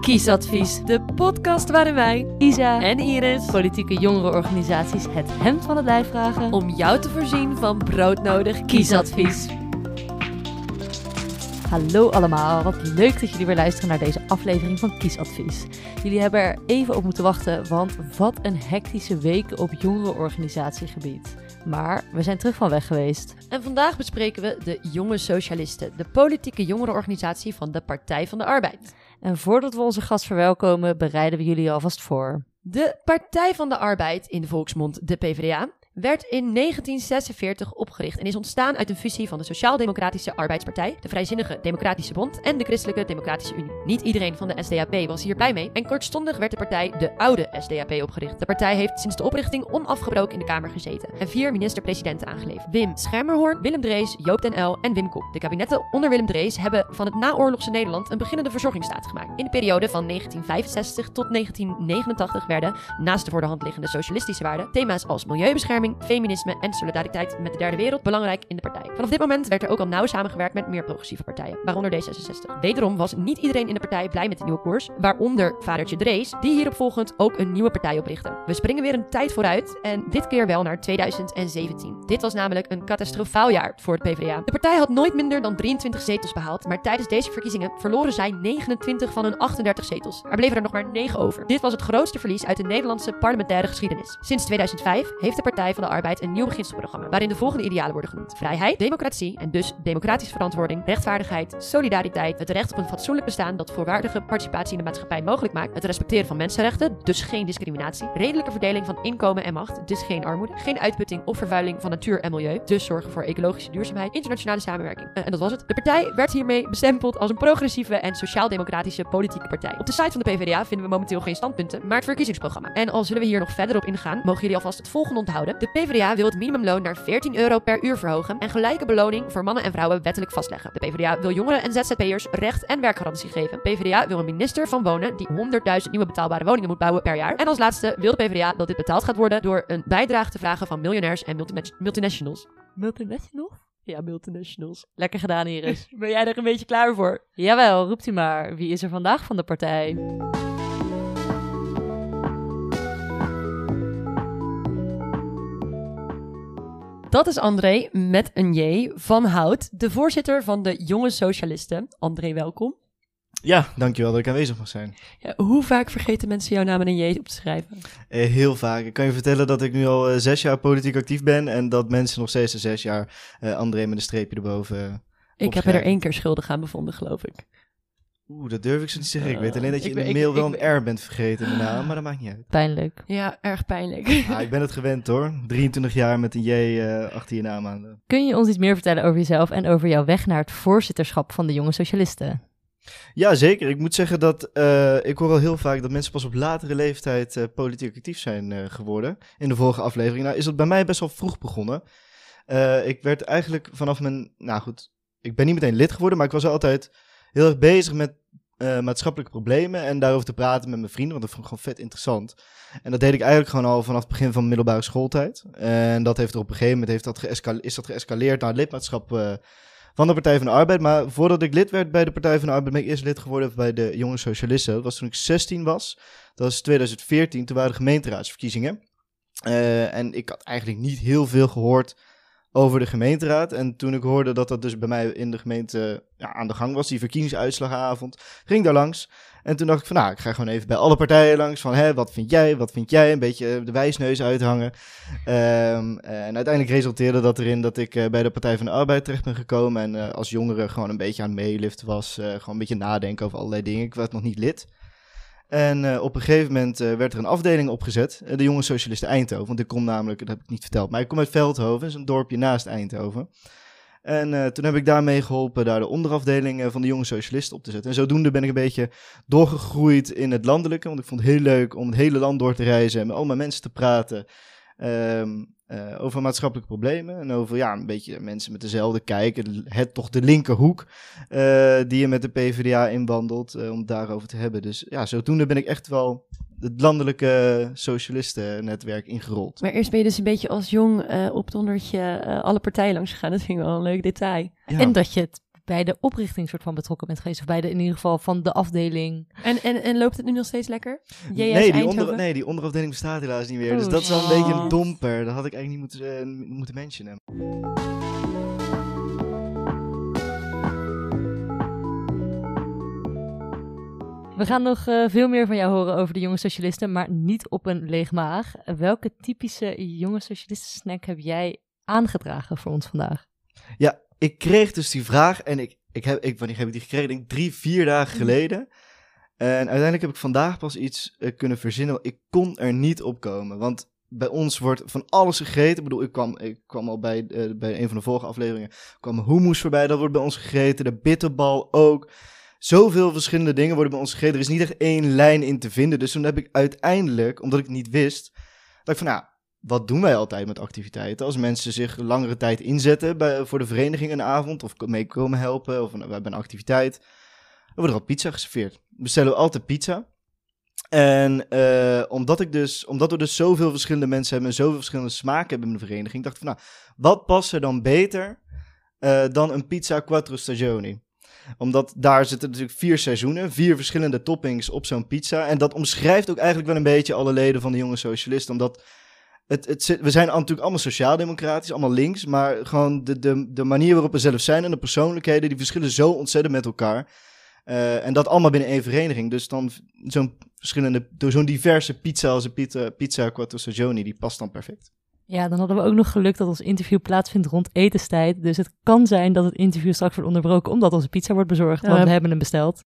Kiesadvies, de podcast waarin wij, Isa, en Iris, politieke jongerenorganisaties het hemd van het lijf vragen. om jou te voorzien van broodnodig kiesadvies. Hallo allemaal, wat leuk dat jullie weer luisteren naar deze aflevering van Kiesadvies. Jullie hebben er even op moeten wachten, want wat een hectische week op jongerenorganisatiegebied. Maar we zijn terug van weg geweest. En vandaag bespreken we de Jonge Socialisten, de politieke jongerenorganisatie van de Partij van de Arbeid. En voordat we onze gast verwelkomen, bereiden we jullie alvast voor. De Partij van de Arbeid, in de volksmond de PvdA, werd in 1946 opgericht en is ontstaan uit een fusie van de Sociaal-Democratische Arbeidspartij, de Vrijzinnige Democratische Bond en de Christelijke Democratische Unie. Niet iedereen van de SDAP was hier blij mee en kortstondig werd de partij de oude SDAP opgericht. De partij heeft sinds de oprichting onafgebroken in de Kamer gezeten en vier minister-presidenten aangeleverd. Wim Schermerhoorn, Willem Drees, Joop den Uyl en Wim Kok. De kabinetten onder Willem Drees hebben van het naoorlogse Nederland een beginnende verzorgingsstaat gemaakt. In de periode van 1965 tot 1989 werden, naast de voor de hand liggende socialistische waarden, thema's als milieubescherming, feminisme en solidariteit met de derde wereld belangrijk in de partij. Vanaf dit moment werd er ook al nauw samengewerkt met meer progressieve partijen, waaronder D66. Wederom was niet iedereen in de partij blij met de nieuwe koers, waaronder vadertje Drees, die hierop volgend ook een nieuwe partij oprichtte. We springen weer een tijd vooruit en dit keer wel naar 2017. Dit was namelijk een catastrofaal jaar voor het PvdA. De partij had nooit minder dan 23 zetels behaald, maar tijdens deze verkiezingen verloren zij 29 van hun 38 zetels. Er bleven er nog maar 9 over. Dit was het grootste verlies uit de Nederlandse parlementaire geschiedenis. Sinds 2005 heeft de Partij van de Arbeid een nieuw beginselprogramma, waarin de volgende idealen worden genoemd: vrijheid, democratie en dus democratische verantwoording, rechtvaardigheid, solidariteit, het recht op een fatsoenlijk bestaan dat voorwaardige participatie in de maatschappij mogelijk maakt, het respecteren van mensenrechten, dus geen discriminatie, redelijke verdeling van inkomen en macht, dus geen armoede, geen uitputting of vervuiling van natuur en milieu, dus zorgen voor ecologische duurzaamheid, internationale samenwerking. Eh, en dat was het. De partij werd hiermee bestempeld als een progressieve en sociaal-democratische politieke partij. Op de site van de PvdA vinden we momenteel geen standpunten, maar het verkiezingsprogramma. En al zullen we hier nog verder op ingaan, mogen jullie alvast het volgende onthouden. De PvdA wil het minimumloon naar 14 euro per uur verhogen en gelijke beloning voor mannen en vrouwen wettelijk vastleggen. De PvdA wil jongeren en ZZP'ers recht en werkgarantie geven. PvdA wil een minister van Wonen die 100.000 nieuwe betaalbare woningen moet bouwen per jaar. En als laatste wil de PvdA dat dit betaald gaat worden door een bijdrage te vragen van miljonairs en multina- multinationals. Multinational? Ja, multinationals. Lekker gedaan, Iris. Ben jij er een beetje klaar voor? Jawel, roept u maar. Wie is er vandaag van de partij? Dat is André met een J van Hout, de voorzitter van de Jonge Socialisten. André, welkom. Ja, dankjewel dat ik aanwezig mag zijn. Ja, hoe vaak vergeten mensen jouw naam met een J op te schrijven? Eh, heel vaak. Ik kan je vertellen dat ik nu al eh, zes jaar politiek actief ben en dat mensen nog steeds zes jaar eh, André met een streepje erboven. eh, Ik heb er één keer schuldig aan bevonden, geloof ik. Oeh, dat durf ik zo niet te zeggen. Ik weet alleen dat je ik in de ben- ik- mail wel ik- een R bent vergeten in de naam, maar dat maakt niet uit. Pijnlijk. Ja, erg pijnlijk. Ah, ik ben het gewend hoor. 23 jaar met een J eh, achter je naam aan. Kun je ons iets meer vertellen over jezelf en over jouw weg naar het voorzitterschap van de Jonge Socialisten? Ja, zeker. Ik moet zeggen dat eh, ik hoor wel heel vaak dat mensen pas op latere leeftijd eh, politiek actief zijn eh, geworden. In de vorige aflevering. Nou, is dat bij mij best wel vroeg begonnen. Eh, ik werd eigenlijk vanaf mijn. Nou goed, ik ben niet meteen lid geworden, maar ik was altijd heel erg bezig met eh, maatschappelijke problemen en daarover te praten met mijn vrienden, want dat vond ik gewoon vet interessant. En dat deed ik eigenlijk gewoon al vanaf het begin van middelbare schooltijd. En dat heeft er op een gegeven moment heeft dat is dat geëscaleerd naar lidmaatschap eh, van de Partij van de Arbeid. Maar voordat ik lid werd bij de Partij van de Arbeid, ben ik eerst lid geworden bij de Jonge Socialisten. Dat was toen ik 16 was. Dat was 2014, toen waren de gemeenteraadsverkiezingen. Eh, en ik had eigenlijk niet heel veel gehoord over de gemeenteraad. En toen ik hoorde dat dat dus bij mij in de gemeente ja, aan de gang was, die verkiezingsuitslagavond, ging daar langs. En toen dacht ik van, nou, ik ga gewoon even bij alle partijen langs van, hè, wat vind jij, wat vind jij? Een beetje eh, de wijsneus uithangen. Ehm, en uiteindelijk resulteerde dat erin dat ik eh, bij de Partij van de Arbeid terecht ben gekomen. En eh, als jongere gewoon een beetje aan het meeliften was. gewoon een beetje nadenken over allerlei dingen. Ik werd nog niet lid. En eh, op een gegeven moment eh, werd er een afdeling opgezet. eh, de Jonge Socialisten Eindhoven. Want ik kom namelijk, dat heb ik niet verteld, maar ik kom uit Veldhoven. Is een dorpje naast Eindhoven. En toen heb ik daarmee geholpen daar de onderafdeling van de Jonge Socialisten op te zetten. En zodoende ben ik een beetje doorgegroeid in het landelijke. Want ik vond het heel leuk om het hele land door te reizen en met allemaal mensen te praten. ehm, eh, over maatschappelijke problemen en over ja, een beetje mensen met dezelfde kijk. Het toch de linkerhoek eh, die je met de PvdA inwandelt, eh, om het daarover te hebben. Dus ja, zodoende ben ik echt wel het landelijke socialistennetwerk ingerold. Maar eerst ben je dus een beetje als jong opdondertje eh alle partijen langs gegaan. Dat vind ik wel een leuk detail. Ja. En dat je het bij de oprichting soort van betrokken bent geweest. Of bij de, in ieder geval van de afdeling. En, en, en loopt het nu nog steeds lekker? JS nee, die onder, nee, die onderafdeling bestaat helaas niet meer. dus Oh, dat is wel een beetje een domper. Dat had ik eigenlijk niet moeten, eh, moeten mentionen. We gaan nog eh, veel meer van jou horen over de jonge socialisten, maar niet op een leeg maag. Welke typische jonge socialisten snack heb jij aangedragen voor ons vandaag? Ja, ik kreeg dus die vraag en ik, ik heb, ik, wanneer heb ik die gekregen? Ik denk drie, vier dagen geleden. En uiteindelijk heb ik vandaag pas iets eh, kunnen verzinnen. Ik kon er niet op komen, want bij ons wordt van alles gegeten. Ik bedoel, ik kwam, ik kwam al bij, eh, bij een van de vorige afleveringen, kwam hummus voorbij, dat wordt bij ons gegeten. De bitterbal ook. Zoveel verschillende dingen worden bij ons gegeten. Er is niet echt één lijn in te vinden. Dus toen heb ik uiteindelijk, omdat ik het niet wist, dacht ik van, nou, wat doen wij altijd met activiteiten? Als mensen zich langere tijd inzetten bij, voor de vereniging een avond, of mee komen helpen, of we hebben een activiteit, dan wordt er al pizza geserveerd. Bestellen we altijd pizza. En eh, omdat, ik dus, omdat we dus zoveel verschillende mensen hebben en zoveel verschillende smaken hebben in de vereniging, dacht ik van, nou, wat past er dan beter eh, dan een pizza quattro stagioni? Omdat daar zitten natuurlijk vier seizoenen, vier verschillende toppings op zo'n pizza. En dat omschrijft ook eigenlijk wel een beetje alle leden van de jonge socialisten. Omdat het, het, zit- we zijn natuurlijk allemaal sociaal-democratisch, allemaal links. Maar gewoon de, de, de manier waarop we zelf zijn en de persoonlijkheden, die verschillen zo ontzettend met elkaar. Eh, en dat allemaal binnen één vereniging. Dus dan zo'n verschillende, door zo'n diverse pizza als een pizza, pizza quattro stagioni, die past dan perfect. Ja, dan hadden we ook nog geluk dat ons interview plaatsvindt rond etenstijd. Dus het kan zijn dat het interview straks wordt onderbroken omdat onze pizza wordt bezorgd. Ja, want we we hebben hem besteld.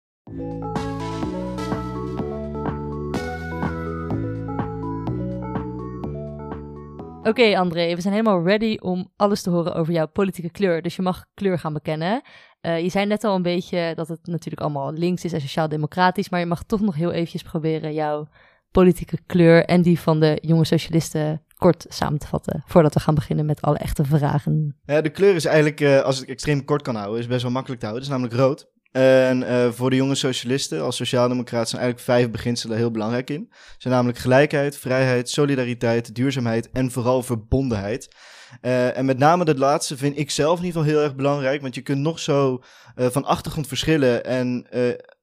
Oké, André, we zijn helemaal ready om alles te horen over jouw politieke kleur. Dus je mag kleur gaan bekennen. Eh, je zei net al een beetje dat het natuurlijk allemaal links is en sociaal-democratisch. Maar je mag toch nog heel eventjes proberen jouw politieke kleur en die van de jonge socialisten kort samen te vatten. Voordat we gaan beginnen met alle echte vragen. Ja, de kleur is eigenlijk, eh, als ik extreem kort kan houden, is best wel makkelijk te houden. Het is namelijk rood. En eh, voor de jonge socialisten als sociaaldemocraat zijn eigenlijk vijf beginselen heel belangrijk in. Zijn namelijk gelijkheid, vrijheid, solidariteit, duurzaamheid en vooral verbondenheid. Eh, en met name dat laatste vind ik zelf in ieder geval heel erg belangrijk. Want je kunt nog zo eh, van achtergrond verschillen en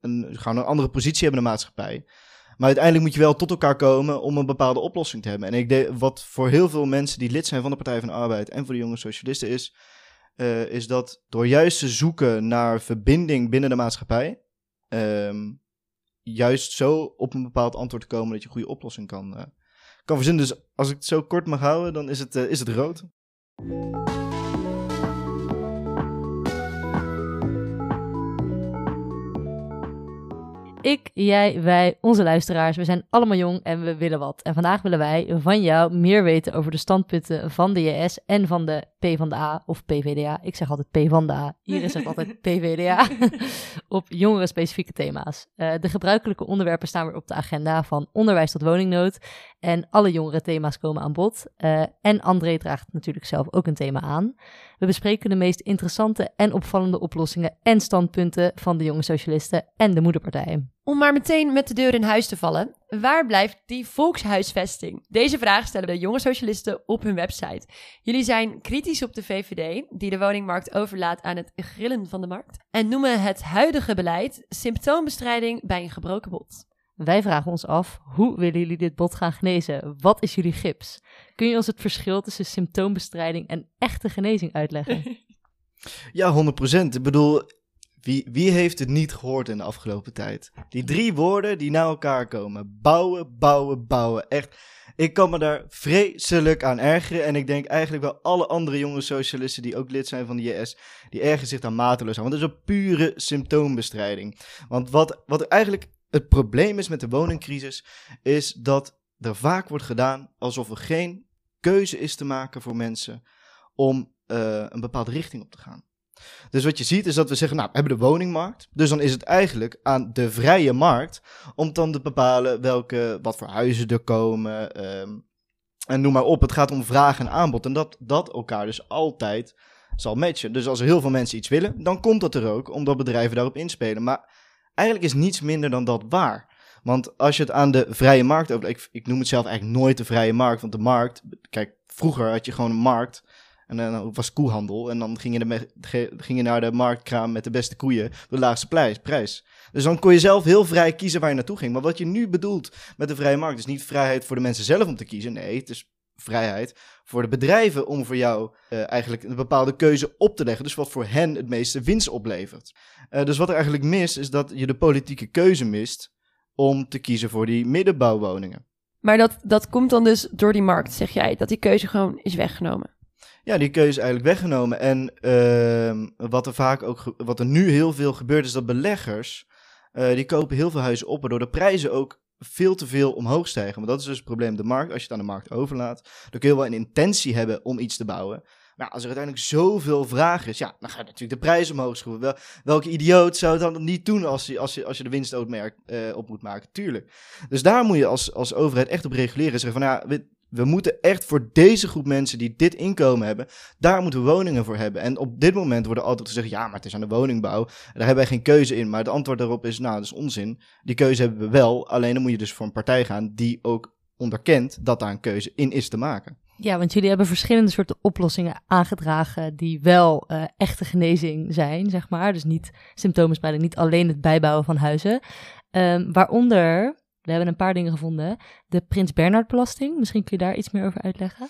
een, gewoon een andere positie hebben in de maatschappij. Maar uiteindelijk moet je wel tot elkaar komen om een bepaalde oplossing te hebben. En ik denk wat voor heel veel mensen die lid zijn van de Partij van de Arbeid en voor de jonge socialisten is, eh, is dat door juist te zoeken naar verbinding binnen de maatschappij, ehm, juist zo op een bepaald antwoord te komen dat je een goede oplossing kan, eh, kan verzinnen. Dus als ik het zo kort mag houden, dan is het, eh, is het rood. Ik, jij, wij, onze luisteraars, we zijn allemaal jong en we willen wat. En vandaag willen wij van jou meer weten over de standpunten van de JS en van de P van de A of PVDA. Ik zeg altijd P van de A, Iris zegt altijd PVDA. op jongeren specifieke thema's. Eh, de gebruikelijke onderwerpen staan weer op de agenda van onderwijs tot woningnood. En alle jongere thema's komen aan bod. Eh, en André draagt natuurlijk zelf ook een thema aan. We bespreken de meest interessante en opvallende oplossingen en standpunten van de jonge socialisten en de moederpartij. Om maar meteen met de deur in huis te vallen, waar blijft die volkshuisvesting? Deze vraag stellen de jonge socialisten op hun website. Jullie zijn kritisch op de VVD, die de woningmarkt overlaat aan het grillen van de markt, en noemen het huidige beleid symptoombestrijding bij een gebroken bot. Wij vragen ons af, hoe willen jullie dit bot gaan genezen? Wat is jullie gips? Kun je ons het verschil tussen symptoombestrijding en echte genezing uitleggen? Ja, 100%. Ik bedoel, wie, wie heeft het niet gehoord in de afgelopen tijd? Die drie woorden die naar elkaar komen. Bouwen, bouwen, bouwen. Echt, ik kan me daar vreselijk aan ergeren. En ik denk eigenlijk wel alle andere jonge socialisten die ook lid zijn van de JS, die ergeren zich daar mateloos aan. Want het is een pure symptoombestrijding. Want wat, wat eigenlijk het probleem is met de woningcrisis, is dat er vaak wordt gedaan alsof er geen keuze is te maken voor mensen om eh, een bepaalde richting op te gaan. Dus wat je ziet is dat we zeggen, nou, we hebben de woningmarkt. Dus dan is het eigenlijk aan de vrije markt om dan te bepalen welke, wat voor huizen er komen. ehm, en noem maar op, het gaat om vraag en aanbod. En dat dat elkaar dus altijd zal matchen. Dus als er heel veel mensen iets willen, dan komt dat er ook, omdat bedrijven daarop inspelen. Maar eigenlijk is niets minder dan dat waar. Want als je het aan de vrije markt over... Ik, ik noem het zelf eigenlijk nooit de vrije markt, want de markt... Kijk, vroeger had je gewoon een markt... En dan was koehandel. En dan ging je, de ging naar de marktkraam met de beste koeien. De laagste prijs. Dus dan kon je zelf heel vrij kiezen waar je naartoe ging. Maar wat je nu bedoelt met de vrije markt is niet vrijheid voor de mensen zelf om te kiezen. Nee, het is vrijheid voor de bedrijven om voor jou eh, eigenlijk een bepaalde keuze op te leggen. Dus wat voor hen het meeste winst oplevert. Eh, dus wat er eigenlijk mist, is dat je de politieke keuze mist om te kiezen voor die middenbouwwoningen. Maar dat, dat komt dan dus door die markt, zeg jij, dat die keuze gewoon is weggenomen. Ja, die keuze is eigenlijk weggenomen. En ehm, wat er vaak ook, wat er nu heel veel gebeurt, is dat beleggers, eh, die kopen heel veel huizen op, waardoor de prijzen ook veel te veel omhoog stijgen. Want dat is dus het probleem de markt. Als je het aan de markt overlaat, dan kun je wel een intentie hebben om iets te bouwen. Maar als er uiteindelijk zoveel vraag is, ja, dan ga je natuurlijk de prijs omhoog schroeven. Wel, welke idioot zou het dan niet doen als je, als je, als je de winst eh, op moet maken? Tuurlijk. Dus daar moet je als, als overheid echt op reguleren. Zeggen van, ja, we, moeten echt voor deze groep mensen die dit inkomen hebben, daar moeten we woningen voor hebben. En op dit moment wordt er altijd gezegd, ja, maar het is aan de woningbouw. Daar hebben wij geen keuze in. Maar het antwoord daarop is, nou, dat is onzin. Die keuze hebben we wel. Alleen dan moet je dus voor een partij gaan die ook onderkent dat daar een keuze in is te maken. Ja, want jullie hebben verschillende soorten oplossingen aangedragen die wel eh, echte genezing zijn, zeg maar. Dus niet symptoomspreiding, niet alleen het bijbouwen van huizen. Ehm, waaronder, we hebben een paar dingen gevonden, de Prins Bernhard belasting. Misschien kun je daar iets meer over uitleggen?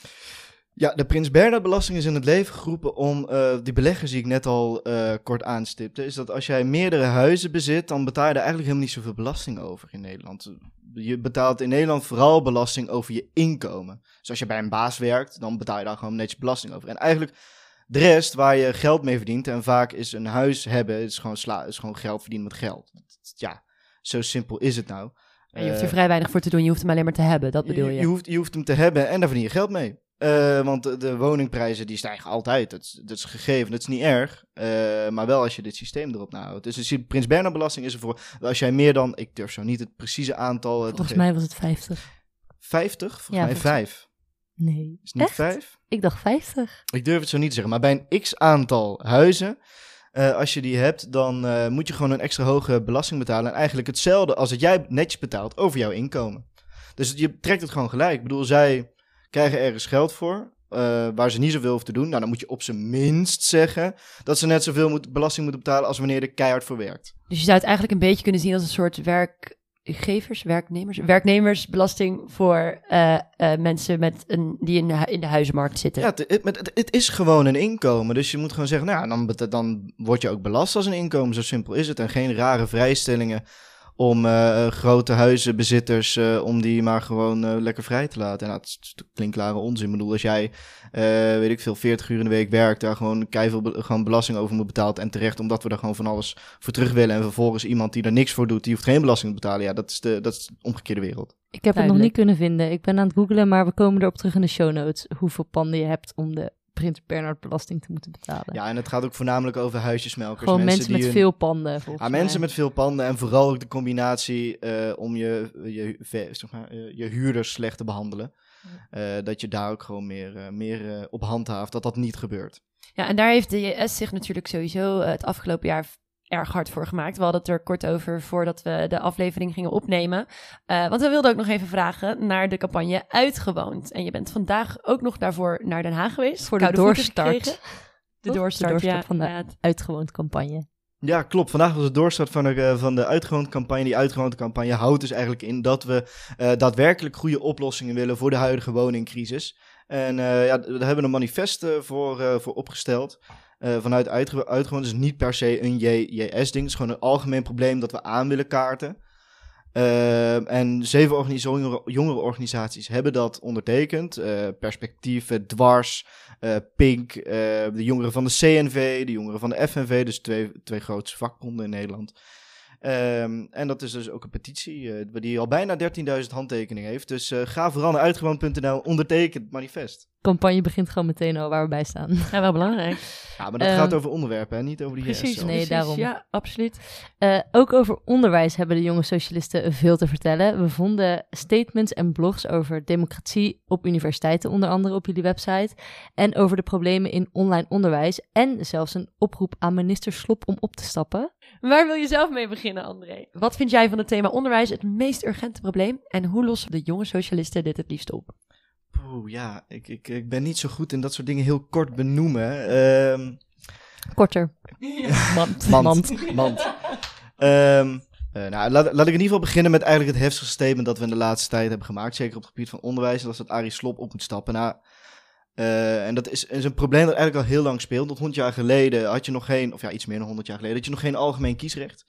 Ja, de Prins Bernhard belasting is in het leven geroepen om eh, die beleggers die ik net al eh, kort aanstipte. Is dat als jij meerdere huizen bezit, dan betaal je er eigenlijk helemaal niet zoveel belasting over in Nederland. Je betaalt in Nederland vooral belasting over je inkomen. Dus als je bij een baas werkt, dan betaal je daar gewoon netjes belasting over. En eigenlijk de rest waar je geld mee verdient, en vaak is een huis hebben, is gewoon, is gewoon geld verdienen met geld. Ja, zo simpel is het nou. En je hoeft Eh, er vrij weinig voor te doen, je hoeft hem alleen maar te hebben, dat bedoel je. je, hoeft, je hoeft hem te hebben en daar verdien je geld mee. Eh, want de, woningprijzen die stijgen altijd. Dat is, dat is gegeven, dat is niet erg. Eh, maar wel als je dit systeem erop nahoudt. Dus de Prins Bernhard belasting is ervoor. Als jij meer dan, ik durf zo niet het precieze aantal eh, Volgens mij was het 50. 50? Volgens Ja, mij volgens mij. 5. Nee. Is het niet Echt? 5? Ik dacht 50. Ik durf het zo niet te zeggen. Maar bij een x aantal huizen, eh, als je die hebt, dan eh, moet je gewoon een extra hoge belasting betalen. En eigenlijk hetzelfde als dat jij netjes betaalt over jouw inkomen. Dus je trekt het gewoon gelijk. Ik bedoel, zij krijgen ergens geld voor. eh, waar ze niet zoveel hoeven te doen. Nou, dan moet je op zijn minst zeggen dat ze net zoveel moet, belasting moeten betalen als wanneer er keihard voor werkt. Dus je zou het eigenlijk een beetje kunnen zien als een soort werkgevers, werknemers, werknemersbelasting voor eh, eh, mensen met een, die in de, in de huizenmarkt zitten. Ja, het, het, is gewoon een inkomen. Dus je moet gewoon zeggen, nou, ja, dan, dan word je ook belast als een inkomen. Zo simpel is het. En geen rare vrijstellingen om eh, grote huizenbezitters, eh, om die maar gewoon eh, lekker vrij te laten. En dat natuurlijk klinkklare onzin. Ik bedoel, als jij, eh, weet ik veel, 40 uur in de week werkt, daar gewoon keiveel be- gewoon belasting over moet betalen. En terecht, omdat we daar gewoon van alles voor terug willen. En vervolgens iemand die er niks voor doet, die hoeft geen belasting te betalen. Ja, dat is de, dat is de omgekeerde wereld. Ik heb het nog niet kunnen vinden. Ik ben aan het googlen, maar we komen erop terug in de show notes. Hoeveel panden je hebt om de Prins Bernhard belasting te moeten betalen. Ja, en het gaat ook voornamelijk over huisjesmelkers. Gewoon mensen, die met hun- veel panden, volgens Ja, mij. mensen met veel panden en vooral ook de combinatie eh, om je, je, ve- zeg maar, eh, je huurders slecht te behandelen. Eh, dat je daar ook gewoon meer, meer eh, op handhaaft, dat dat niet gebeurt. Ja, en daar heeft de JS zich natuurlijk sowieso het afgelopen jaar erg hard voor gemaakt. We hadden het er kort over voordat we de aflevering gingen opnemen. Eh, want we wilden ook nog even vragen naar de campagne Uitgewoond. En je bent vandaag ook nog daarvoor naar Den Haag geweest. Voor de Koude doorstart. De doorstart, De doorstart ja, van de-. Uitgewoond campagne. Ja, klopt. Vandaag was het doorstart van de, eh, van de uitgewoonde campagne. Die uitgewoonde campagne houdt dus eigenlijk in dat we eh, daadwerkelijk goede oplossingen willen voor de huidige woningcrisis. En eh, ja, daar hebben we een manifest eh, voor, eh, voor opgesteld. Eh, vanuit uitge uitgewoond is niet per se een JS-ding. Het is gewoon een algemeen probleem dat we aan willen kaarten. Eh, en zeven jongere, jongere organisaties hebben dat ondertekend. Eh, Dwars, Pink, de jongeren van de CNV, de jongeren van de FNV, dus twee, twee grootste vakbonden in Nederland. Ehm, en dat is dus ook een petitie die al bijna 13.000 handtekeningen heeft. Dus ga vooral naar uitgewoond.nl, onderteken het manifest. Campagne begint gewoon meteen al waar we bij staan. Ja, wel belangrijk. Ja, maar dat Ehm, gaat over onderwerpen, hè? niet over die Precies, nee, precies. daarom. Ja, absoluut. Eh, ook over onderwijs hebben de jonge socialisten veel te vertellen. We vonden statements en blogs over democratie op universiteiten, onder andere op jullie website. En over de problemen in online onderwijs. En zelfs een oproep aan minister Slop om op te stappen. Waar wil je zelf mee beginnen, André? Wat vind jij van het thema onderwijs het meest urgente probleem? En hoe lossen de jonge socialisten dit het liefst op? Oeh, ja, ik, ik, ik ben niet zo goed in dat soort dingen heel kort benoemen. Ehm, Korter. Mand. Mand. Mand. Ehm, eh, nou, laat, laat ik in ieder geval beginnen met eigenlijk het heftigste statement dat we in de laatste tijd hebben gemaakt. Zeker op het gebied van onderwijs. Dat is dat Arie Slop op moet stappen. Nou, eh, en dat is, is een probleem dat eigenlijk al heel lang speelt. Want 100 jaar geleden had je nog geen, of ja, iets meer dan 100 jaar geleden, had je nog geen algemeen kiesrecht.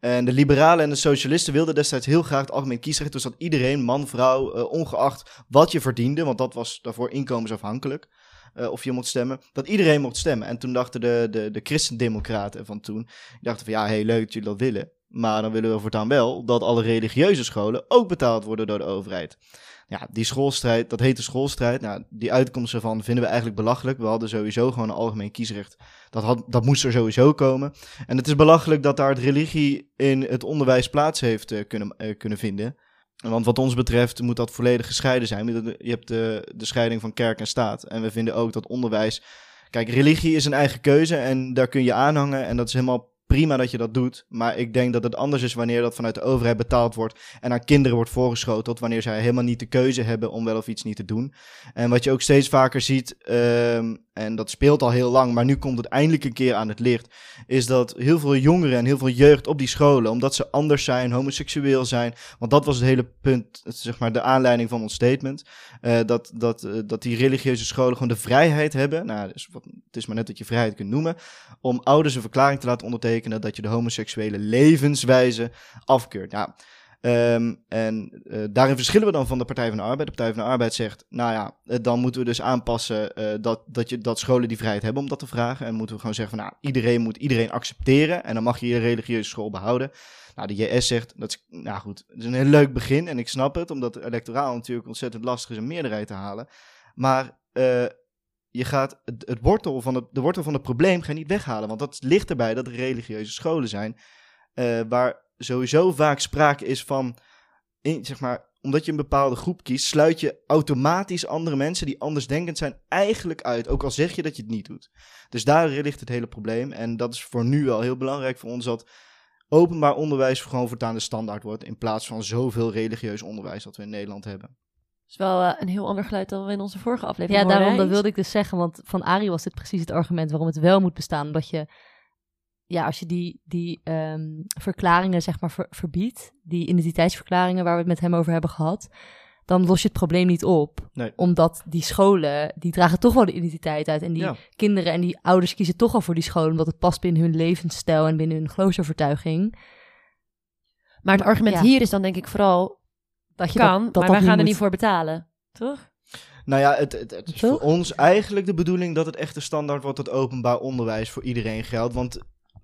En de liberalen en de socialisten wilden destijds heel graag het algemeen kiesrecht. Dus dat iedereen, man, vrouw, eh, ongeacht wat je verdiende, want dat was daarvoor inkomensafhankelijk, uh, of je mocht stemmen, dat iedereen mocht stemmen. En toen dachten de, de, de christendemocraten van toen, die dachten van ja, heel leuk dat jullie dat willen. Maar dan willen we voortaan wel dat alle religieuze scholen ook betaald worden door de overheid. Ja, die schoolstrijd, dat heet de schoolstrijd. Nou, die uitkomsten ervan vinden we eigenlijk belachelijk. We hadden sowieso gewoon een algemeen kiesrecht. Dat, had, dat moest er sowieso komen. En het is belachelijk dat daar het religie in het onderwijs plaats heeft uh, kunnen, uh, kunnen vinden. Want wat ons betreft moet dat volledig gescheiden zijn. Je hebt de, de scheiding van kerk en staat. En we vinden ook dat onderwijs. Kijk, religie is een eigen keuze en daar kun je aanhangen. En dat is helemaal prima dat je dat doet. Maar ik denk dat het anders is wanneer dat vanuit de overheid betaald wordt. En aan kinderen wordt voorgeschoteld. Wanneer zij helemaal niet de keuze hebben om wel of iets niet te doen. En wat je ook steeds vaker ziet. Um, en dat speelt al heel lang, maar nu komt het eindelijk een keer aan het licht, is dat heel veel jongeren en heel veel jeugd op die scholen, omdat ze anders zijn, homoseksueel zijn, want dat was het hele punt, zeg maar de aanleiding van ons statement, uh, dat, dat, uh, dat die religieuze scholen gewoon de vrijheid hebben, nou, dus het is maar net dat je vrijheid kunt noemen, om ouders een verklaring te laten ondertekenen dat je de homoseksuele levenswijze afkeurt. Nou, Um, en uh, daarin verschillen we dan van de Partij van de Arbeid. De Partij van de Arbeid zegt, nou ja, uh, dan moeten we dus aanpassen uh, dat, dat, je, dat scholen die vrijheid hebben om dat te vragen. En moeten we gewoon zeggen van, nou, iedereen moet iedereen accepteren. En dan mag je je religieuze school behouden. Nou, de JS zegt, dat is, nou goed, het is een heel leuk begin. En ik snap het, omdat electoraal natuurlijk ontzettend lastig is een meerderheid te halen. Maar je gaat het, het, wortel van het, de wortel van het probleem ga niet weghalen. Want dat ligt erbij dat er religieuze scholen zijn waar sowieso vaak sprake is van, in, zeg maar, omdat je een bepaalde groep kiest, sluit je automatisch andere mensen die anders denkend zijn eigenlijk uit. Ook al zeg je dat je het niet doet. Dus daar ligt het hele probleem. En dat is voor nu wel heel belangrijk voor ons dat openbaar onderwijs gewoon voortaan de standaard wordt. In plaats van zoveel religieus onderwijs dat we in Nederland hebben. Dat is wel uh, een heel ander geluid dan we in onze vorige aflevering Ja, daarom dat wilde ik dus zeggen. Want van Ari was dit precies het argument waarom het wel moet bestaan. Omdat je ja, als je die, die um, verklaringen zeg maar ver, verbiedt, die identiteitsverklaringen waar we het met hem over hebben gehad, dan los je het probleem niet op. Nee. Omdat die scholen, die dragen toch wel de identiteit uit. En die Ja. kinderen en die ouders kiezen toch al voor die scholen, omdat het past binnen hun levensstijl en binnen hun geloofsovertuiging. Maar het argument Ja. hier is dan denk ik vooral, Dat je kan, dat, dat maar dat wij gaan er niet voor betalen. Toch? Nou ja, het, het, het is Toch? voor ons eigenlijk de bedoeling dat het echte standaard wordt dat openbaar onderwijs voor iedereen geldt. Want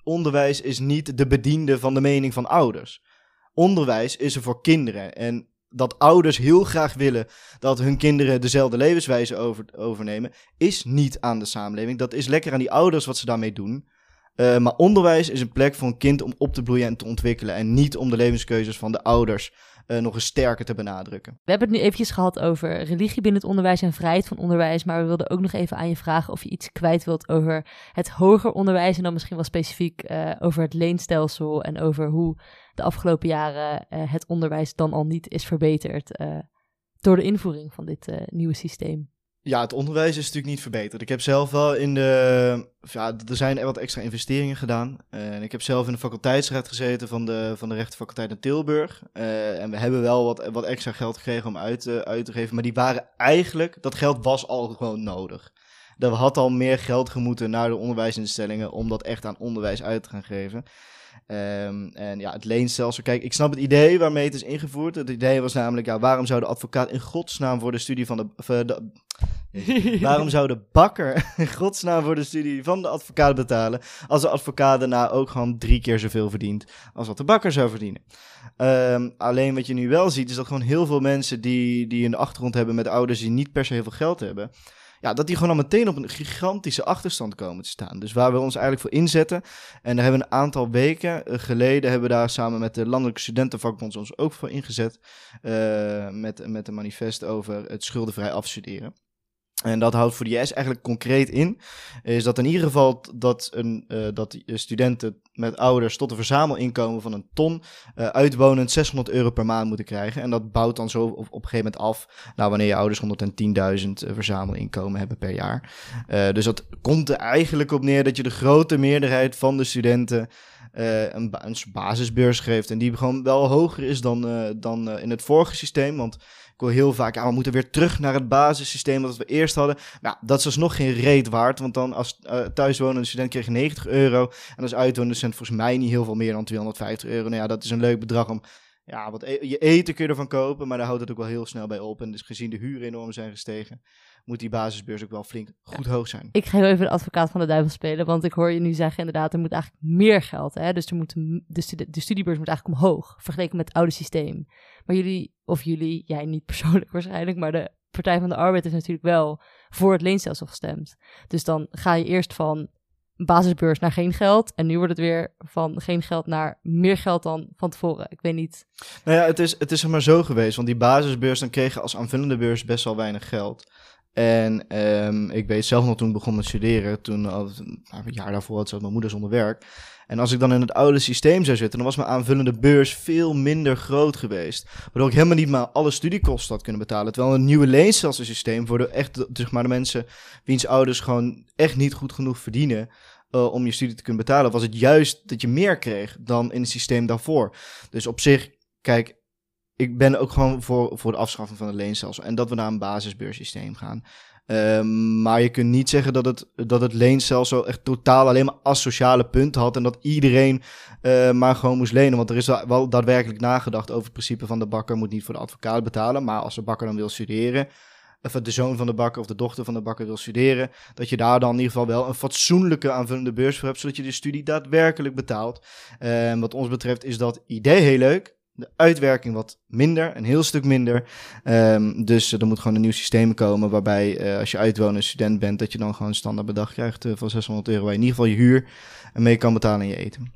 onderwijs is niet de bediende van de mening van ouders. Onderwijs is er voor kinderen. En dat ouders heel graag willen dat hun kinderen dezelfde levenswijze over, overnemen, is niet aan de samenleving. Dat is lekker aan die ouders wat ze daarmee doen. Eh, maar onderwijs is een plek voor een kind om op te bloeien en te ontwikkelen. En niet om de levenskeuzes van de ouders eh, nog eens sterker te benadrukken. We hebben het nu eventjes gehad over religie binnen het onderwijs en vrijheid van onderwijs. Maar we wilden ook nog even aan je vragen of je iets kwijt wilt over het hoger onderwijs. En dan misschien wel specifiek eh, over het leenstelsel en over hoe de afgelopen jaren eh, het onderwijs dan al niet is verbeterd door de invoering van dit nieuwe systeem. Ja, het onderwijs is natuurlijk niet verbeterd. Ik heb zelf wel in de. Ja, er zijn wat extra investeringen gedaan. En ik heb zelf in de faculteitsraad gezeten van de, van de rechtenfaculteit in Tilburg. Eh, en we hebben wel wat, wat extra geld gekregen om uit, uit te geven. Maar die waren eigenlijk. Dat geld was al gewoon nodig. Er had al meer geld gemoeten naar de onderwijsinstellingen. om dat echt aan onderwijs uit te gaan geven. Ehm, en ja, het leenstelsel. Kijk, ik snap het idee waarmee het is ingevoerd. Het idee was namelijk, ja, waarom zou de advocaat in godsnaam voor de studie van de. eh, de waarom zou de bakker in godsnaam voor de studie van de advocaat betalen. als de advocaat daarna ook gewoon drie keer zoveel verdient. als wat de bakker zou verdienen? Ehm, alleen wat je nu wel ziet, is dat gewoon heel veel mensen die, die een achtergrond hebben met ouders die niet per se heel veel geld hebben. Ja, dat die gewoon al meteen op een gigantische achterstand komen te staan. Dus waar we ons eigenlijk voor inzetten. En daar hebben we een aantal weken eh, geleden hebben we daar samen met de Landelijke Studentenvakbond ons ook voor ingezet. eh, met, met een manifest over het schuldenvrij afstuderen. En dat houdt voor de JS eigenlijk concreet in, is dat in ieder geval dat, een, uh, dat studenten met ouders tot een verzamelinkomen van een ton uh, uitwonend 600 euro per maand moeten krijgen. En dat bouwt dan zo op, op een gegeven moment af, nou wanneer je ouders 110.000 uh, verzamelinkomen hebben per jaar. Dus dat komt er eigenlijk op neer dat je de grote meerderheid van de studenten een, ba een basisbeurs geeft. En die gewoon wel hoger is dan, dan in het vorige systeem, want ik hoor heel vaak, ja, we moeten weer terug naar het basissysteem dat we eerst hadden. Nou, dat is dus nog geen reet waard, want dan als thuiswonende student kreeg je 90 euro. En als uitwonende student volgens mij niet heel veel meer dan 250 euro. Nou ja, dat is een leuk bedrag om ja, wat e je eten kun je ervan kopen, maar daar houdt het ook wel heel snel bij op. En dus gezien de huur enorm zijn gestegen, moet die basisbeurs ook wel flink goed hoog zijn. Ik ga heel even de advocaat van de duivel spelen, want ik hoor je nu zeggen inderdaad, er moet eigenlijk meer geld. Hè? Dus er moet, de, studie de studiebeurs moet eigenlijk omhoog, vergeleken met het oude systeem. Maar jullie, of jullie, jij niet persoonlijk waarschijnlijk, maar de Partij van de Arbeid is natuurlijk wel voor het leenstelsel gestemd. Dus dan ga je eerst van basisbeurs naar geen geld. En nu wordt het weer van geen geld naar meer geld dan van tevoren. Ik weet niet. Nou ja, het is, het is maar zo geweest. Want die basisbeurs, dan kreeg je als aanvullende beurs best wel weinig geld. En um, ik weet zelf nog toen ik begon met studeren, toen nou, een jaar daarvoor had mijn moeder zonder werk. En als ik dan in het oude systeem zou zitten, dan was mijn aanvullende beurs veel minder groot geweest. Waardoor ik helemaal niet maar alle studiekosten had kunnen betalen. Terwijl een nieuwe leenstelselsysteem voor de, echt, zeg maar, de mensen wiens ouders gewoon echt niet goed genoeg verdienen. Uh, om je studie te kunnen betalen, was het juist dat je meer kreeg dan in het systeem daarvoor. Dus op zich, kijk, ik ben ook gewoon voor, voor de afschaffing van het leenstelsel. En dat we naar een basisbeurssysteem gaan. Um, maar je kunt niet zeggen dat het, dat het leenstelsel echt totaal alleen maar asociale punten had. En dat iedereen uh, maar gewoon moest lenen. Want er is wel daadwerkelijk nagedacht over het principe van de bakker moet niet voor de advocaat betalen. Maar als de bakker dan wil studeren, of de zoon van de bakker of de dochter van de bakker wil studeren, dat je daar dan in ieder geval wel een fatsoenlijke aanvullende beurs voor hebt, zodat je de studie daadwerkelijk betaalt. En wat ons betreft is dat idee heel leuk de uitwerking wat minder, een heel stuk minder. Um, dus uh, er moet gewoon een nieuw systeem komen waarbij uh, als je uitwonende student bent, dat je dan gewoon een standaard bedrag krijgt uh, van 600 euro, waar je in ieder geval je huur mee kan betalen en je eten.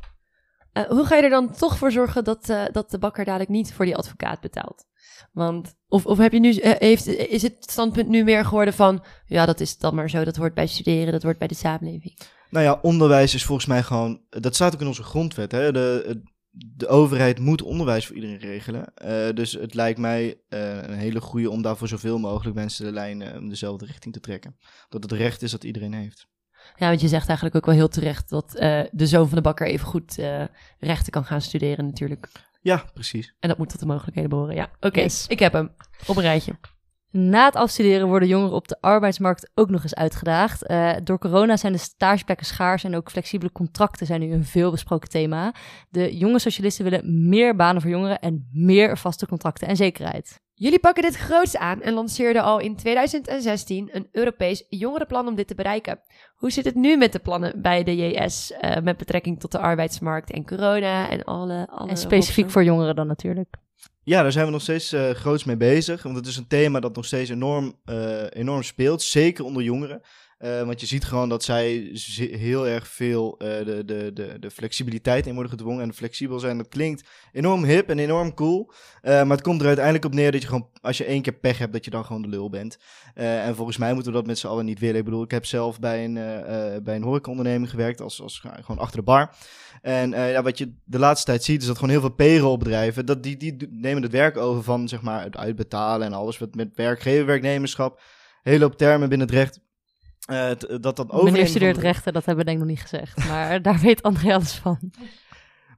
hoe ga je er dan toch voor zorgen dat, dat de bakker dadelijk niet voor die advocaat betaalt? Want, of, of heb je nu, heeft, is het standpunt nu meer geworden van, ja, dat is dan maar zo, dat hoort bij studeren, dat hoort bij de samenleving? Nou ja, onderwijs is volgens mij gewoon, dat staat ook in onze grondwet, hè, de, de overheid moet onderwijs voor iedereen regelen. Uh, dus het lijkt mij uh, een hele goede om daar voor zoveel mogelijk mensen de lijn uh, dezelfde richting te trekken. Dat het recht is dat iedereen heeft. Ja, want je zegt eigenlijk ook wel heel terecht dat de zoon van de bakker even goed rechten kan gaan studeren natuurlijk. Ja, precies. En dat moet tot de mogelijkheden behoren. Ja, oké. Okay. Yes. Ik heb hem. Op een rijtje. Na het afstuderen worden jongeren op de arbeidsmarkt ook nog eens uitgedaagd. Uh, door corona zijn de stageplekken schaars en ook flexibele contracten zijn nu een veelbesproken thema. De jonge socialisten willen meer banen voor jongeren en meer vaste contracten en zekerheid. Jullie pakken dit groots aan en lanceerden al in 2016 een Europees jongerenplan om dit te bereiken. Hoe zit het nu met de plannen bij de JS uh, met betrekking tot de arbeidsmarkt en corona en alle... alle en specifiek voor jongeren dan natuurlijk. Ja, daar zijn we nog steeds uh, groots mee bezig. Want het is een thema dat nog steeds enorm, uh, enorm speelt. Zeker onder jongeren. Uh, want je ziet gewoon dat zij heel erg veel uh, de, de, de, de flexibiliteit in worden gedwongen. En flexibel zijn, dat klinkt enorm hip en enorm cool. Uh, maar het komt er uiteindelijk op neer dat je gewoon, als je één keer pech hebt, dat je dan gewoon de lul bent. en volgens mij moeten we dat met z'n allen niet willen. Ik bedoel, ik heb zelf bij een, bij een horecaonderneming gewerkt, als, als, gewoon achter de bar. En ja, wat je de laatste tijd ziet, is dat gewoon heel veel payrollbedrijven, dat die, die nemen het werk over van zeg maar, het uitbetalen en alles met, met werkgever, werknemerschap. Hele op termen binnen het recht uh, dat dat over. Meneer studeert de... rechten, dat hebben we denk ik nog niet gezegd. Maar daar weet André alles van.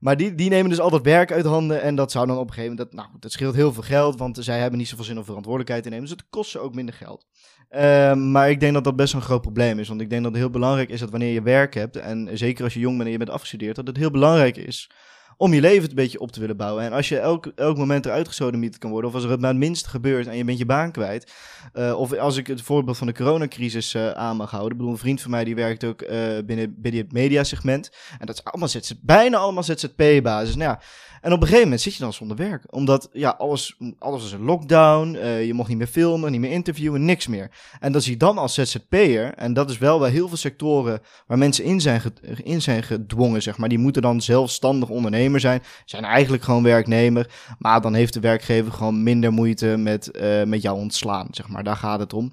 Maar die, die nemen dus altijd werk uit handen. En dat zou dan op een gegeven moment. Dat, nou, dat scheelt heel veel geld. Want zij hebben niet zoveel zin om verantwoordelijkheid te nemen. Dus het kost ze ook minder geld. Uh, maar ik denk dat dat best een groot probleem is. Want ik denk dat het heel belangrijk is dat wanneer je werk hebt. En zeker als je jong bent en je bent afgestudeerd. Dat het heel belangrijk is om je leven een beetje op te willen bouwen. En als je elk, elk moment eruit gesodemieterd kan worden, of als er het maar het minste gebeurt en je bent je baan kwijt. Uh, of als ik het voorbeeld van de coronacrisis uh, aan mag houden. Ik bedoel, een vriend van mij die werkt ook binnen, binnen het mediasegment. En dat is allemaal bijna allemaal ZZP-basis. Nou ja, en op een gegeven moment zit je dan zonder werk. Omdat ja, alles, alles is een lockdown. Je mocht niet meer filmen, niet meer interviewen, niks meer. En dat zie je dan als ZZP'er. En dat is wel bij heel veel sectoren waar mensen in zijn, in zijn gedwongen, zeg maar. Die moeten dan zelfstandig zijn. Zijn eigenlijk gewoon werknemer. Maar dan heeft de werkgever gewoon minder moeite met, uh, met jou ontslaan, zeg maar. Daar gaat het om.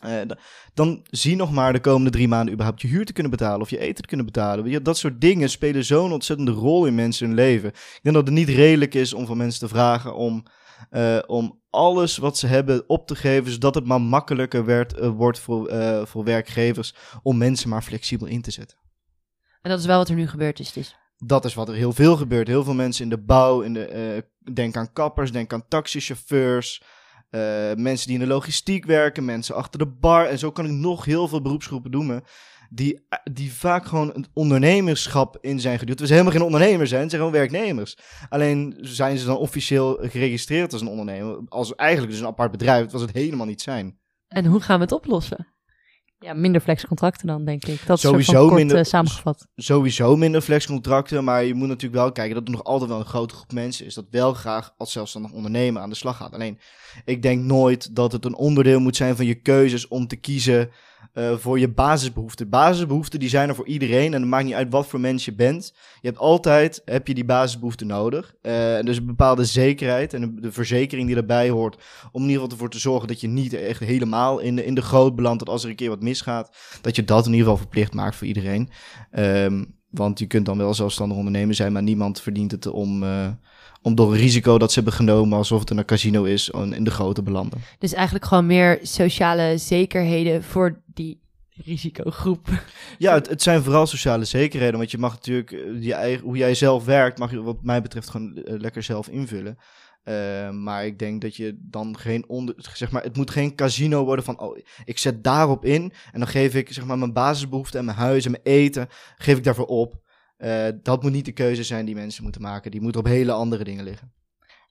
eh, dan zie nog maar de komende drie maanden überhaupt je huur te kunnen betalen of je eten te kunnen betalen. Dat soort dingen spelen zo'n ontzettende rol in mensen hun leven. Ik denk dat het niet redelijk is om van mensen te vragen om, eh, om alles wat ze hebben op te geven, zodat het maar makkelijker werd, wordt voor, voor werkgevers om mensen maar flexibel in te zetten. En dat is wel wat er nu gebeurd is dus. Dat is wat er heel veel gebeurt. Heel veel mensen in de bouw, in de, eh, denk aan kappers, denk aan taxichauffeurs, eh, mensen die in de logistiek werken, mensen achter de bar. En zo kan ik nog heel veel beroepsgroepen noemen. Die, eh, die vaak gewoon een ondernemerschap in zijn geduwd. Zijn helemaal geen ondernemers, hè? Ze zijn gewoon werknemers. Alleen zijn ze dan officieel geregistreerd als een ondernemer. Als eigenlijk dus een apart bedrijf, wat het helemaal niet zijn. En hoe gaan we het oplossen? Ja, minder flexcontracten dan, denk ik. Dat is Sowieso van kort, minder- eh, samengevat. sowieso minder flexcontracten, maar je moet natuurlijk wel kijken dat er nog altijd wel een grote groep mensen is dat wel graag als zelfstandig ondernemer aan de slag gaat. Alleen, ik denk nooit dat het een onderdeel moet zijn van je keuzes om te kiezen eh, voor je basisbehoeften. Basisbehoeften die zijn er voor iedereen en het maakt niet uit wat voor mens je bent. Je hebt altijd heb je die basisbehoeften nodig. Eh, dus een bepaalde zekerheid en de, verzekering die daarbij hoort om in ieder geval ervoor te zorgen dat je niet echt helemaal in de, in de goot belandt dat als er een keer wat misgaat, dat je dat in ieder geval verplicht maakt voor iedereen. Ehm, want je kunt dan wel zelfstandig ondernemer zijn, maar niemand verdient het om, eh, om door een risico dat ze hebben genomen, alsof het een casino is, in de grote belanden. Dus eigenlijk gewoon meer sociale zekerheden voor die risicogroep. Ja, het, het zijn vooral sociale zekerheden, want je mag natuurlijk eh, je eigen, hoe jij zelf werkt, mag je wat mij betreft gewoon eh, lekker zelf invullen. Eh, maar ik denk dat je dan geen onder, zeg maar, het moet geen casino worden van, oh, ik zet daarop in en dan geef ik zeg maar mijn basisbehoeften en mijn huis en mijn eten, geef ik daarvoor op. Eh, dat moet niet de keuze zijn die mensen moeten maken. Die moeten op hele andere dingen liggen.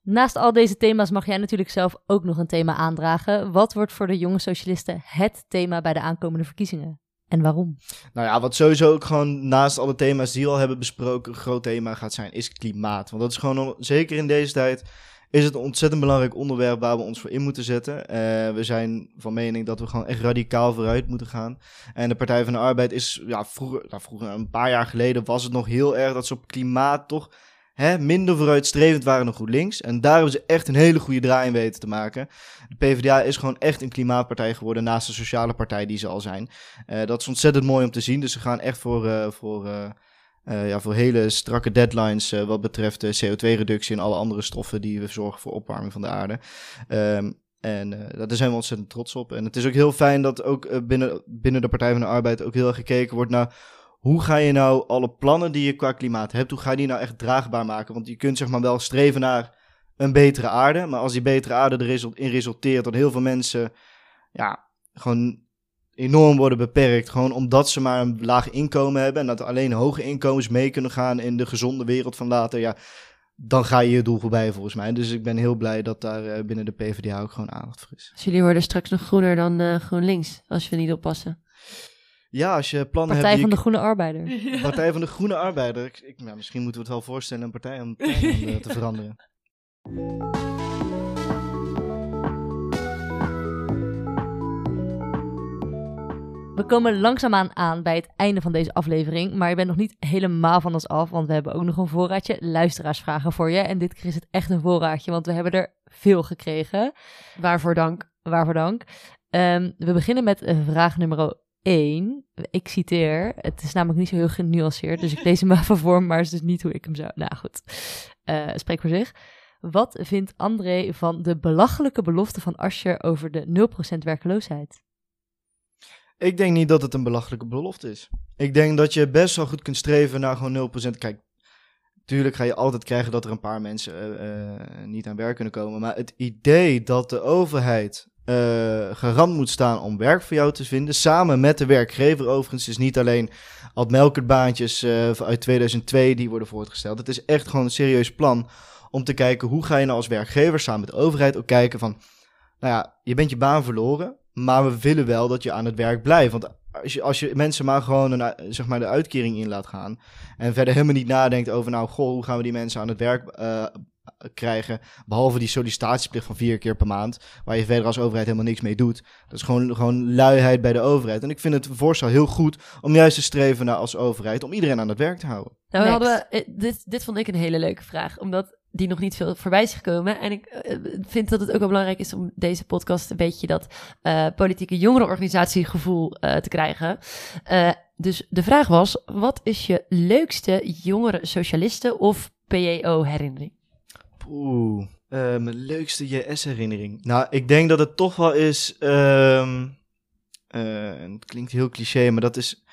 Naast al deze thema's mag jij natuurlijk zelf ook nog een thema aandragen. Wat wordt voor de jonge socialisten het thema bij de aankomende verkiezingen? En waarom? Nou ja, wat sowieso ook gewoon naast alle thema's die we al hebben besproken, een groot thema gaat zijn, is klimaat. Want dat is gewoon, zeker in deze tijd, is het een ontzettend belangrijk onderwerp waar we ons voor in moeten zetten. Eh, we zijn van mening dat we gewoon echt radicaal vooruit moeten gaan. En de Partij van de Arbeid is, ja, vroeger, nou, vroeger een paar jaar geleden was het nog heel erg dat ze op klimaat toch hè, minder vooruitstrevend waren dan GroenLinks. En daar hebben ze echt een hele goede draai in weten te maken. De PvdA is gewoon echt een klimaatpartij geworden naast de sociale partij die ze al zijn. Eh, dat is ontzettend mooi om te zien. Dus ze gaan echt voor, eh, voor, eh, ja, voor hele strakke deadlines eh, wat betreft de CO2-reductie en alle andere stoffen die we zorgen voor opwarming van de aarde. Ehm, en eh, daar zijn we ontzettend trots op. En het is ook heel fijn dat ook binnen, binnen de Partij van de Arbeid ook heel erg gekeken wordt naar hoe ga je nou alle plannen die je qua klimaat hebt, hoe ga je die nou echt draagbaar maken? Want je kunt zeg maar wel streven naar een betere aarde, maar als die betere aarde erin resulteert dat heel veel mensen ja, gewoon enorm worden beperkt. Gewoon omdat ze maar een laag inkomen hebben. En dat alleen hoge inkomens mee kunnen gaan in de gezonde wereld van later. Ja, dan ga je je doel voorbij volgens mij. Dus ik ben heel blij dat daar eh, binnen de PvdA ook gewoon aandacht voor is. Dus jullie worden straks nog groener dan eh, GroenLinks, als we niet oppassen. Ja, als je plannen Partij hebt... van die de Groene Arbeider. Partij van de Groene Arbeider. Ik, ik- misschien moeten we het wel voorstellen een partij om eh, te veranderen. We komen langzaamaan aan bij het einde van deze aflevering, maar je bent nog niet helemaal van ons af, want we hebben ook nog een voorraadje luisteraarsvragen voor je. En dit keer is het echt een voorraadje, want we hebben er veel gekregen. Waarvoor dank. Waarvoor dank. Ehm, we beginnen met eh, vraag nummer 1. Ik citeer, het is namelijk niet zo heel genuanceerd, dus ik lees hem even voor, maar het is dus niet hoe ik hem zou... Nou goed, Eh, spreek voor zich. Wat vindt André van de belachelijke belofte van Asscher over de 0% werkloosheid? Ik denk niet dat het een belachelijke belofte is. Ik denk dat je best wel goed kunt streven naar gewoon 0%. Kijk, tuurlijk ga je altijd krijgen dat er een paar mensen eh, eh, niet aan werk kunnen komen. Maar het idee dat de overheid eh, garant moet staan om werk voor jou te vinden, samen met de werkgever overigens, is niet alleen Ad Melkertbaantjes uit 2002 die worden voortgesteld. Het is echt gewoon een serieus plan om te kijken hoe ga je nou als werkgever samen met de overheid ook kijken van, nou ja, je bent je baan verloren, maar we willen wel dat je aan het werk blijft. Want als je, als je mensen maar gewoon een, zeg maar de uitkering in laat gaan en verder helemaal niet nadenkt over, nou, goh, hoe gaan we die mensen aan het werk eh, krijgen, behalve die sollicitatieplicht van vier keer per maand, waar je verder als overheid helemaal niks mee doet. Dat is gewoon, gewoon luiheid bij de overheid. En ik vind het voorstel heel goed om juist te streven naar als overheid, om iedereen aan het werk te houden. Nou, we hadden, we- eh, dit, dit vond ik een hele leuke vraag. Omdat die nog niet veel voorbij is gekomen. En ik eh, vind dat het ook wel belangrijk is om deze podcast een beetje dat eh, politieke jongerenorganisatiegevoel eh te krijgen. Dus de vraag was, wat is je leukste jongere socialisten of PJO herinnering? Oeh, eh, mijn leukste JS-herinnering. Nou, ik denk dat het toch wel is. ehm, eh, het klinkt heel cliché, maar dat is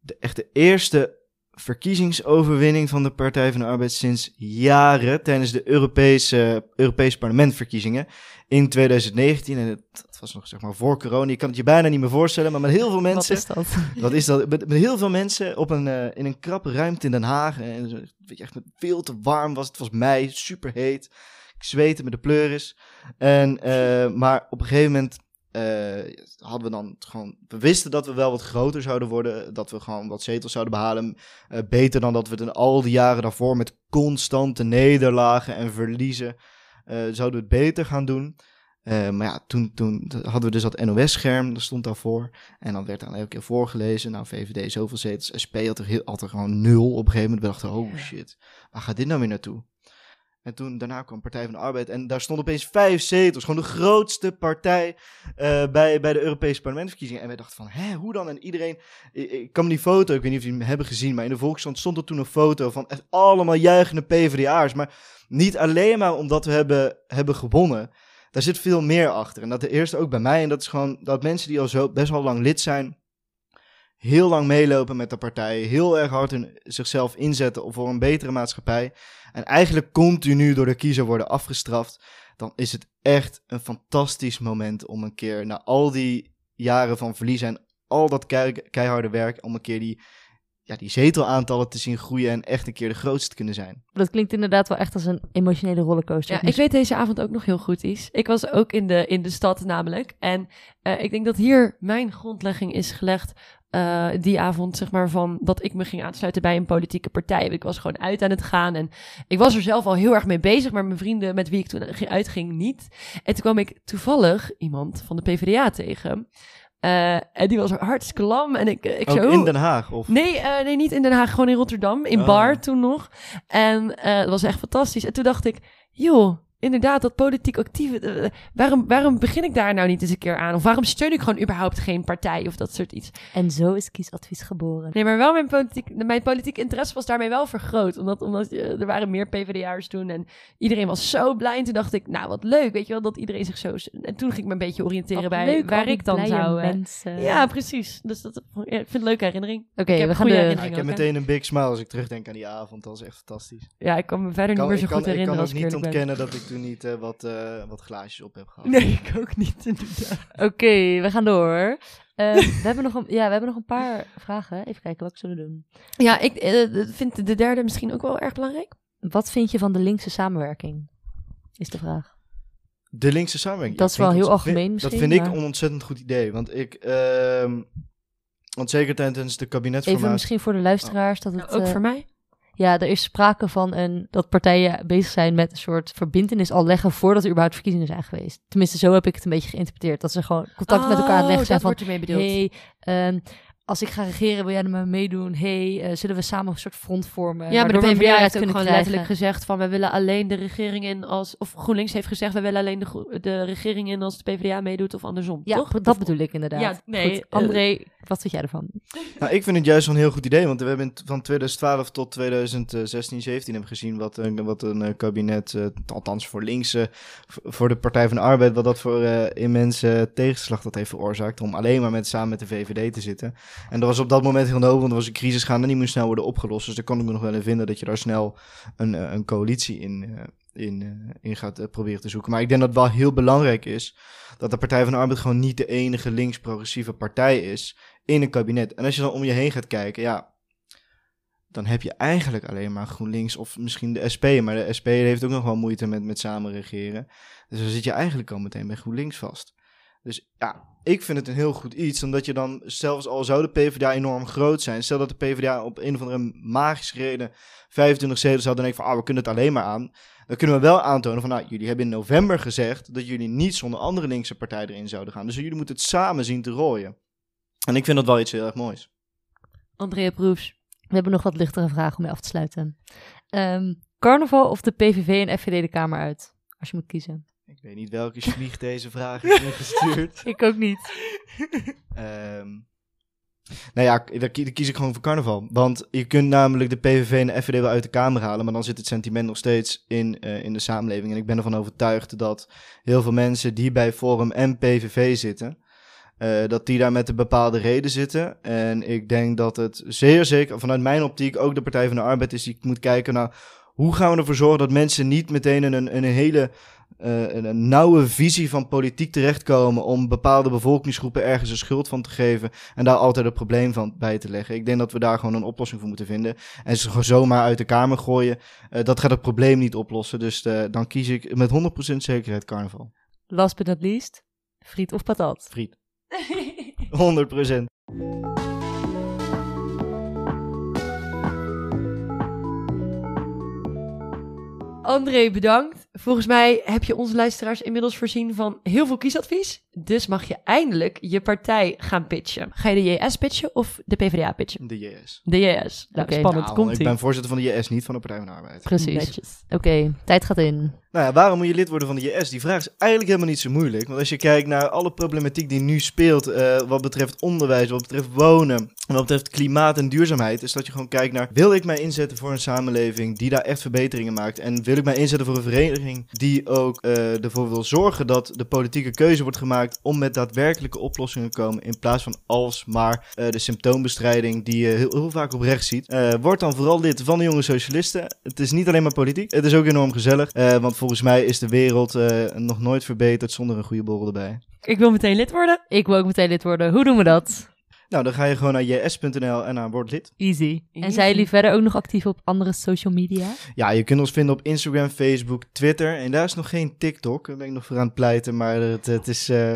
de, echt de eerste verkiezingsoverwinning van de Partij van de Arbeid sinds jaren tijdens de Europese, Europese parlementverkiezingen in 2019. En het, dat was nog zeg maar voor corona. Je kan het je bijna niet meer voorstellen, maar met heel veel mensen. Wat is dat? Wat is dat? Met, met heel veel mensen op een, eh, in een krappe ruimte in Den Haag. En weet je, echt veel te warm was. Het was mei, super heet. Ik zweette met de pleuris. En, eh, maar op een gegeven moment hadden we dan gewoon... We wisten dat we wel wat groter zouden worden. Dat we gewoon wat zetels zouden behalen. Eh, beter dan dat we het in al die jaren daarvoor met constante nederlagen en verliezen... eh, zouden we het beter gaan doen. Eh, maar ja, toen, toen hadden we dus dat NOS-scherm, dat stond daarvoor. En dan werd dan elke keer voorgelezen. Nou, VVD zoveel zetels. SP had er, heel, had er gewoon nul op een gegeven moment. We dachten, oh shit, waar gaat dit nou weer naartoe? En toen, daarna kwam Partij van de Arbeid. En daar stond opeens vijf zetels. Gewoon de grootste partij eh, bij, bij de Europese parlementsverkiezingen. En wij dachten van, hè, hoe dan? En iedereen... Ik, ik kan me die foto, ik weet niet of jullie hem hebben gezien... maar in de Volkskrant stond er toen een foto van allemaal juichende PvdA'ers. Maar niet alleen maar omdat we hebben, hebben gewonnen... Daar zit veel meer achter. En dat de eerste ook bij mij. En dat is gewoon dat mensen die al zo best wel lang lid zijn. Heel lang meelopen met de partij. Heel erg hard hun, zichzelf inzetten voor een betere maatschappij. En eigenlijk continu door de kiezer worden afgestraft. Dan is het echt een fantastisch moment om een keer na al die jaren van verlies en al dat kei- keiharde werk. om een keer die, ja, die zetelaantallen te zien groeien. en echt een keer de grootste te kunnen zijn. Dat klinkt inderdaad wel echt als een emotionele rollercoaster. Ja, ik weet deze avond ook nog heel goed iets. Ik was ook in de, in de stad namelijk. En eh, ik denk dat hier mijn grondlegging is gelegd. Eh, die avond, zeg maar, van dat ik me ging aansluiten bij een politieke partij. Ik was gewoon uit aan het gaan. En ik was er zelf al heel erg mee bezig. Maar mijn vrienden met wie ik toen ging- uitging niet. En toen kwam ik toevallig iemand van de PvdA tegen. Eh, en die was hartstikke lam. En ik, ik Ook zo... in Den Haag. Of... Nee, eh, nee, niet in Den Haag, gewoon in Rotterdam. In Oh. Bar toen nog. En eh dat was echt fantastisch. En toen dacht ik, joh, inderdaad, dat politiek actieve... eh, waarom, waarom begin ik daar nou niet eens een keer aan? Of waarom steun ik gewoon überhaupt geen partij of dat soort iets? En zo is kiesadvies geboren. Nee, maar wel mijn politiek, mijn politiek interesse was daarmee wel vergroot. Omdat, omdat eh, er waren meer PvdA'ers toen en iedereen was zo blij. En toen dacht ik, nou wat leuk, weet je wel, dat iedereen zich zo... En toen ging ik me een beetje oriënteren Wat bij leuk, waar ik dan zou... eh, mensen. ja, precies. Dus dat, ja, ik vind het een leuke herinnering. Oké, ik heb we gaan goede de... Ja, ik heb meteen een big smile als ik terugdenk aan die avond. Dat was echt fantastisch. Ja, ik kan me verder kan, niet meer ik zo kan, goed ik kan herinneren ook niet ben. ontkennen dat ik toen niet eh, wat, eh, wat glaasjes op heb gehad. Nee, ik ook niet. Oké, we gaan door. Eh, we, hebben nog een, ja, we hebben nog een paar vragen. Even kijken, wat zullen we doen? Ja, ik vind de derde misschien ook wel erg belangrijk. Wat vind je van de linkse samenwerking? Is de vraag. De linkse samenwerking. Dat ja, is wel heel algemeen vind- Dat misschien, vind ik een ontzettend goed idee. Want ik... ehm, want zeker tijdens de kabinetsformatie... Even misschien voor de luisteraars dat het... Nou, ook voor mij. Ja, er is sprake van een, dat partijen bezig zijn met een soort verbindenis al leggen voordat er überhaupt verkiezingen zijn geweest. Tenminste, zo heb ik het een beetje geïnterpreteerd. Dat ze gewoon contact met elkaar aan het leggen zijn Oh, van... hey, ehm, als ik ga regeren, wil jij er maar meedoen? hey, eh, zullen we samen een soort front vormen? ja, maar de PvdA heeft ook gewoon krijgen? letterlijk gezegd van... we willen alleen de regering in als... Of GroenLinks heeft gezegd... we willen alleen de, regering in als de PvdA meedoet of andersom, Ja, toch? dat bedoel ik inderdaad. Ja, nee, Goed, eh, André, wat vind jij ervan? Nou, ik vind het juist wel een heel goed idee. Want we hebben van 2012 tot 2016, 17 hebben gezien wat een, wat een eh, kabinet, eh, althans voor linkse, voor de Partij van de Arbeid, wat dat voor eh, immense tegenslag dat heeft veroorzaakt. Om alleen maar met, samen met de VVD te zitten. En dat was op dat moment heel nodig, want er was een crisis gaande en die moest snel worden opgelost. Dus daar kon ik me nog wel in vinden dat je daar snel een, eh, een coalitie in, eh, in, eh, in gaat proberen te zoeken. Maar ik denk dat het wel heel belangrijk is dat de Partij van de Arbeid gewoon niet de enige links-progressieve partij is in een kabinet. En als je dan om je heen gaat kijken, ja, dan heb je eigenlijk alleen maar GroenLinks of misschien de SP. Maar de SP heeft ook nog wel moeite met, met samen regeren. Dus dan zit je eigenlijk al meteen bij GroenLinks vast. Dus ja, ik vind het een heel goed iets, omdat je dan, zelfs al zou de PvdA enorm groot zijn, stel dat de PvdA op een of andere magische reden 25 zetels had, dan denk ik van, ah, we kunnen het alleen maar aan. Dan kunnen we wel aantonen van, nou, jullie hebben in november gezegd dat jullie niet zonder andere linkse partij erin zouden gaan. Dus jullie moeten het samen zien te rooien. En ik vind dat wel iets heel erg moois. Andrea Proefs. We hebben nog wat lichtere vragen om mee af te sluiten. Ehm, Carnaval of de PVV en FVD de Kamer uit? Als je moet kiezen. Ik weet niet welke vlieg deze vraag is ingestuurd. Ik ook niet. Ehm nou ja, dan dan kies ik gewoon voor carnaval. Want je kunt namelijk de PVV en de FVD wel uit de Kamer halen, maar dan zit het sentiment nog steeds in, eh, in de samenleving. En ik ben ervan overtuigd dat heel veel mensen die bij Forum en PVV zitten, eh, dat die daar met een bepaalde reden zitten. En ik denk dat het zeer zeker, vanuit mijn optiek, ook de Partij van de Arbeid is die moet kijken naar hoe gaan we ervoor zorgen dat mensen niet meteen een, een hele eh, een, een nauwe visie van politiek terechtkomen om bepaalde bevolkingsgroepen ergens een schuld van te geven en daar altijd een probleem van bij te leggen. Ik denk dat we daar gewoon een oplossing voor moeten vinden. En ze gewoon zomaar uit de kamer gooien, eh, dat gaat het probleem niet oplossen. Dus eh, dan kies ik met 100% zekerheid carnaval. Last but not least, friet of patat? Friet. 100%. André, bedankt. Volgens mij heb je onze luisteraars inmiddels voorzien van heel veel kiesadvies. Dus mag je eindelijk je partij gaan pitchen. Ga je de JS pitchen of de PvdA pitchen? De JS. De JS. Nou, Oké, spannend. Nou, Komt ik ben voorzitter van de JS, niet van de Partij van de Arbeid. Precies. Oké, tijd gaat in. Nou ja, waarom moet je lid worden van de JS? Die vraag is eigenlijk helemaal niet zo moeilijk. Want als je kijkt naar alle problematiek die nu speelt, eh, wat betreft onderwijs, wat betreft wonen, en wat betreft klimaat en duurzaamheid, is dat je gewoon kijkt naar, wil ik mij inzetten voor een samenleving die daar echt verbeteringen maakt? En wil ik mij inzetten voor een vereniging die ook eh, ervoor wil zorgen dat de politieke keuze wordt gemaakt om met daadwerkelijke oplossingen te komen, in plaats van alsmaar eh de symptoombestrijding die je heel, heel vaak op rechts ziet. Word dan vooral lid van de Jonge Socialisten. Het is niet alleen maar politiek, het is ook enorm gezellig. want volgens mij is de wereld eh, nog nooit verbeterd zonder een goede borrel erbij. Ik wil meteen lid worden. Ik wil ook meteen lid worden. Hoe doen we dat? Nou, dan ga je gewoon naar js.nl en naar word lid. Easy. En zijn jullie verder ook nog actief op andere social media? Ja, je kunt ons vinden op Instagram, Facebook, Twitter. En daar is nog geen TikTok. Daar ben ik nog voor aan het pleiten. Maar het, het is... eh,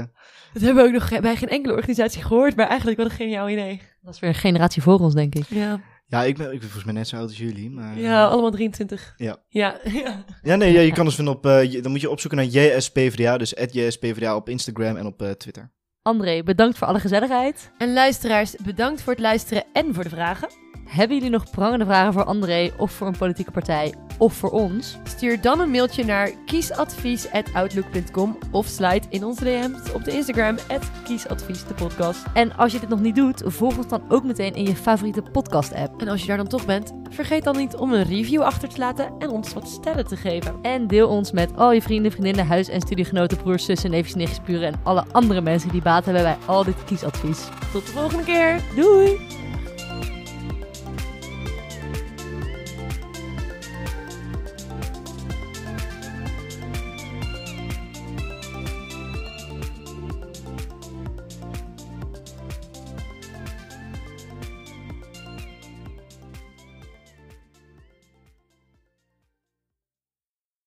Dat hebben we ook nog bij geen enkele organisatie gehoord. Maar eigenlijk wat een geniaal idee. Dat is weer een generatie voor ons, denk ik. Ja, ja, ik ben, ik ben volgens mij net zo oud als jullie. Maar, ja allemaal 23. Ja. Ja, ja. Ja, nee, ja, je kan ons vinden op... eh, je- dan moet je opzoeken naar JSPVDA. Dus JSPVDA op Instagram en op eh, Twitter. André, bedankt voor alle gezelligheid. En luisteraars, bedankt voor het luisteren en voor de vragen. Hebben jullie nog prangende vragen voor André of voor een politieke partij of voor ons? Stuur dan een mailtje naar kiesadvies.outlook.com of slide in onze DM's op de Instagram kiesadvies de podcast. En als je dit nog niet doet, volg ons dan ook meteen in je favoriete podcast-app. En als je daar dan toch bent, vergeet dan niet om een review achter te laten en ons wat sterren te geven. En deel ons met al je vrienden, vriendinnen, huis- en studiegenoten, broers, zussen, neefjes, nichtjes, buren en alle andere mensen die baat hebben bij al dit kiesadvies. Tot de volgende keer. Doei!